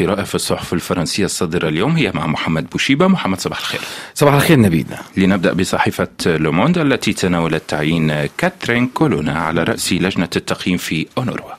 القراءة في الصحف الفرنسية الصادرة اليوم هي مع محمد بوشيبة. محمد صباح الخير. صباح الخير نبيل. لنبدأ بصحيفة لوموند التي تناولت تعيين كاترين كولونا على رأس لجنة التقييم في أونروا.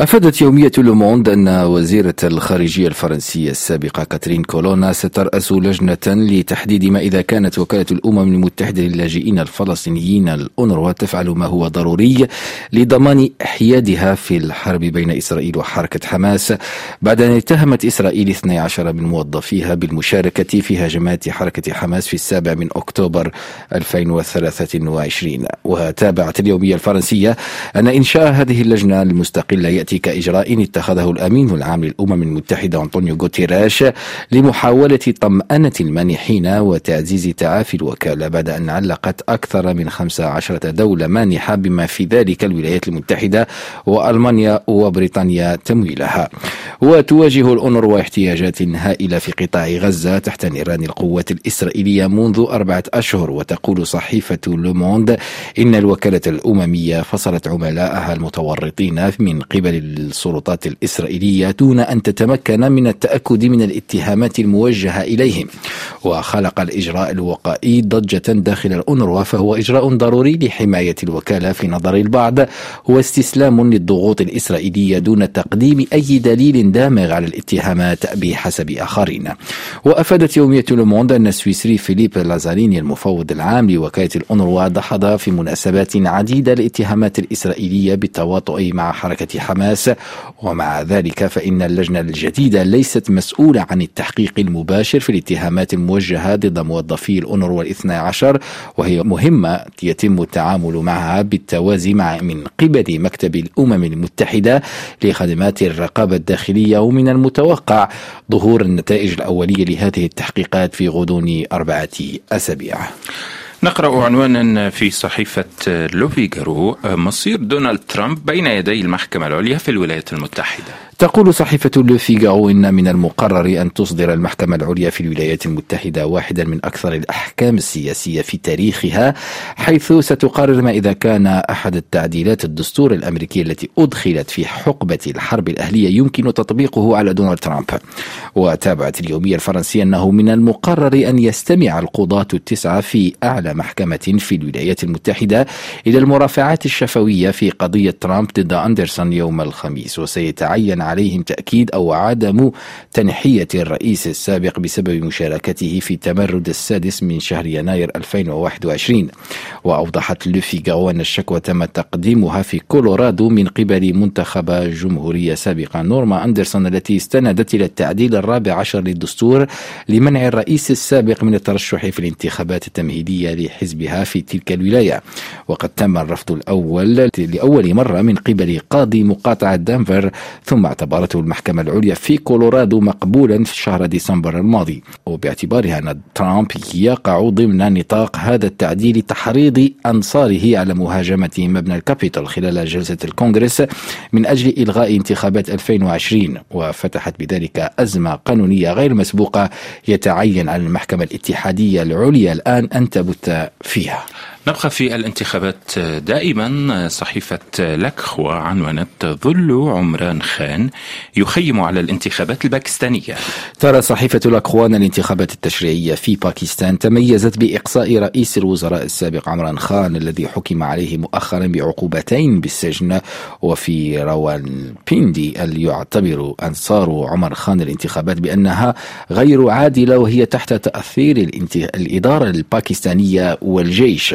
أفادت يومية لوموند أن وزيرة الخارجية الفرنسية السابقة كاترين كولونا سترأس لجنة لتحديد ما إذا كانت وكالة الأمم المتحدة للاجئين الفلسطينيين الأونروا تفعل ما هو ضروري لضمان حيادها في الحرب بين إسرائيل وحركة حماس بعد أن اتهمت إسرائيل 12 من موظفيها بالمشاركة في هجمات حركة حماس في السابع من أكتوبر 2023 وتابعت اليومية الفرنسية أن إنشاء هذه اللجنة المستقلة يأتي كإجراء اتخذه الأمين العام للأمم المتحدة أنطونيو غوتيراش لمحاولة طمأنة المانحين وتعزيز تعافي الوكالة بعد أن علقت أكثر من 15 دولة مانحة بما في ذلك الولايات المتحدة وألمانيا وبريطانيا تمويلها. وتواجه الأونروا احتياجات هائلة في قطاع غزة تحت نيران القوات الإسرائيلية منذ أربعة أشهر وتقول صحيفة لوموند إن الوكالة الأممية فصلت عملائها المتورطين من قبل السلطات الإسرائيلية دون أن تتمكن من التأكد من الاتهامات الموجهة إليهم. وخلق الإجراء الوقائي ضجة داخل الأونروا فهو إجراء ضروري لحماية الوكالة في نظر البعض. هو استسلام للضغوط الإسرائيلية دون تقديم أي دليل دامغ على الاتهامات بحسب آخرين. وأفادت يومية لوموند أن السويسري فيليب لازاريني المفوض العام لوكالة الأونروا دحض في مناسبات عديدة الاتهامات الإسرائيلية بالتواطؤ مع حركة حماس الناس ومع ذلك فإن اللجنة الجديدة ليست مسؤولة عن التحقيق المباشر في الاتهامات الموجهة ضد موظفي الأونروا الاثنى عشر وهي مهمة يتم التعامل معها بالتوازي مع من قبل مكتب الأمم المتحدة لخدمات الرقابة الداخلية ومن المتوقع ظهور النتائج الأولية لهذه التحقيقات في غضون أربعة أسابيع. نقرأ عنوانا في صحيفة لوفيغارو مصير دونالد ترامب بين يدي المحكمة العليا في الولايات المتحدة. تقول صحيفة لوفيغارو إن من المقرر أن تصدر المحكمة العليا في الولايات المتحدة واحدا من أكثر الأحكام السياسية في تاريخها حيث ستقرر ما إذا كان أحد التعديلات الدستور الأمريكي التي أدخلت في حقبة الحرب الأهلية يمكن تطبيقه على دونالد ترامب. وتابعت اليومية الفرنسية أنه من المقرر أن يستمع القضاة التسعة في أعلى محكمة في الولايات المتحدة إلى المرافعات الشفوية في قضية ترامب ضد أندرسون يوم الخميس وسيتعين عليهم تأكيد أو عدم تنحية الرئيس السابق بسبب مشاركته في تمرد السادس من شهر يناير 2021 وأوضحت لوفيغارو أن الشكوى تم تقديمها في كولورادو من قبل منتخبة جمهورية سابقة نورما أندرسون التي استندت إلى التعديل الرابع عشر للدستور لمنع الرئيس السابق من الترشح في الانتخابات التمهيدية لحزبها في تلك الولاية. وقد تم الرفض الأول لأول مرة من قبل قاضي مقاطعة دنفر ثم اعتبرته المحكمة العليا في كولورادو مقبولا في شهر ديسمبر الماضي. وباعتبارها أن ترامب يقع ضمن نطاق هذا التعديل تحريض أنصاره على مهاجمة مبنى الكابيتال خلال جلسة الكونغرس من أجل إلغاء انتخابات 2020 وفتحت بذلك أزمة قانونية غير مسبوقة يتعين على المحكمة الاتحادية العليا الآن أن تبت der vier. نبقى في الانتخابات دائما. صحيفة لكخوا عنونت ظل عمران خان يخيم على الانتخابات الباكستانية. ترى صحيفة لكخوا أن الانتخابات التشريعية في باكستان تميزت بإقصاء رئيس الوزراء السابق عمران خان الذي حكم عليه مؤخرا بعقوبتين بالسجن وفي روان بيندي اللي يعتبر أنصار عمر خان الانتخابات بأنها غير عادلة وهي تحت تأثير الإدارة الباكستانية والجيش.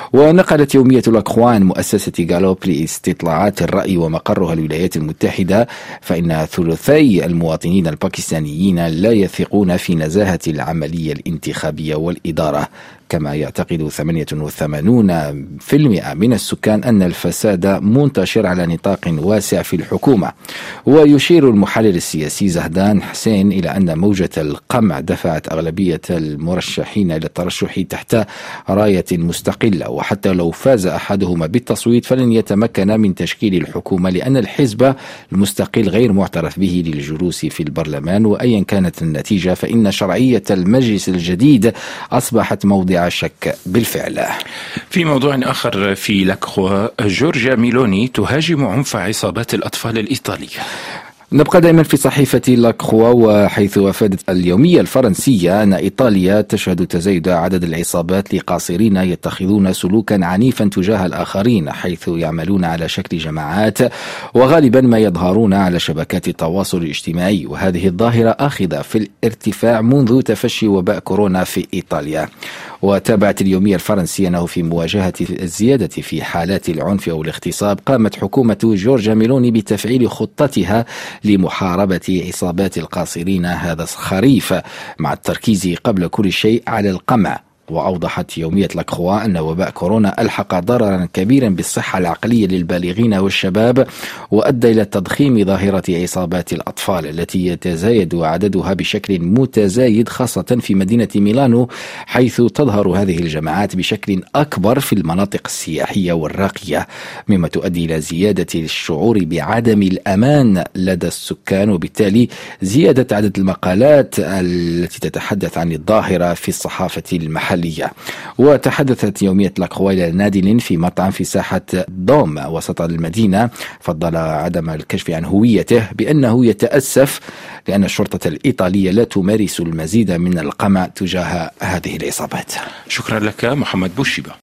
ونقلت يومية الأكوان مؤسسة جالوب لاستطلاعات الرأي ومقرها الولايات المتحدة فإن ثلثي المواطنين الباكستانيين لا يثقون في نزاهة العملية الانتخابية والإدارة. كما يعتقد 88% من السكان أن الفساد منتشر على نطاق واسع في الحكومة. ويشير المحلل السياسي زهدان حسين إلى أن موجة القمع دفعت أغلبية المرشحين إلى الترشح تحت راية مستقلة وحتى لو فاز أحدهما بالتصويت فلن يتمكن من تشكيل الحكومة لأن الحزب المستقل غير معترف به للجلوس في البرلمان وأيا كانت النتيجة فإن شرعية المجلس الجديد أصبحت موضع شك بالفعل. في موضوع آخر في لكخوا جورجيا ميلوني تهاجم عنف عصابات الأطفال الإيطالية. نبقى دائما في صحيفة لاكخوا وحيث أفادت اليومية الفرنسية أن إيطاليا تشهد تزايد عدد العصابات لقاصرين يتخذون سلوكا عنيفا تجاه الآخرين حيث يعملون على شكل جماعات وغالبا ما يظهرون على شبكات التواصل الاجتماعي. وهذه الظاهرة آخذة في الارتفاع منذ تفشي وباء كورونا في إيطاليا. وتابعت اليومية الفرنسية أنه في مواجهة الزيادة في حالات العنف أو الاغتصاب قامت حكومة جورجيا ميلوني بتفعيل خطتها لمحاربة عصابات القاصرين. هذا الخريف مع التركيز قبل كل شيء على القمع. وأوضحت يومية لاكخوا أن وباء كورونا ألحق ضررا كبيرا بالصحة العقلية للبالغين والشباب وأدى إلى تضخيم ظاهرة عصابات الأطفال التي يتزايد عددها بشكل متزايد خاصة في مدينة ميلانو حيث تظهر هذه الجماعات بشكل أكبر في المناطق السياحية والراقية مما تؤدي إلى زيادة الشعور بعدم الأمان لدى السكان وبالتالي زيادة عدد المقالات التي تتحدث عن الظاهرة في الصحافة المحلية. المحلية وتحدثت يومية لاكخوا إلى نادل في مطعم في ساحة دوم وسط المدينة. فضل عدم الكشف عن هويته بأنه يتأسف لأن الشرطة الإيطالية لا تمارس المزيد من القمع تجاه هذه العصابات شكرا لك محمد بوشيبة.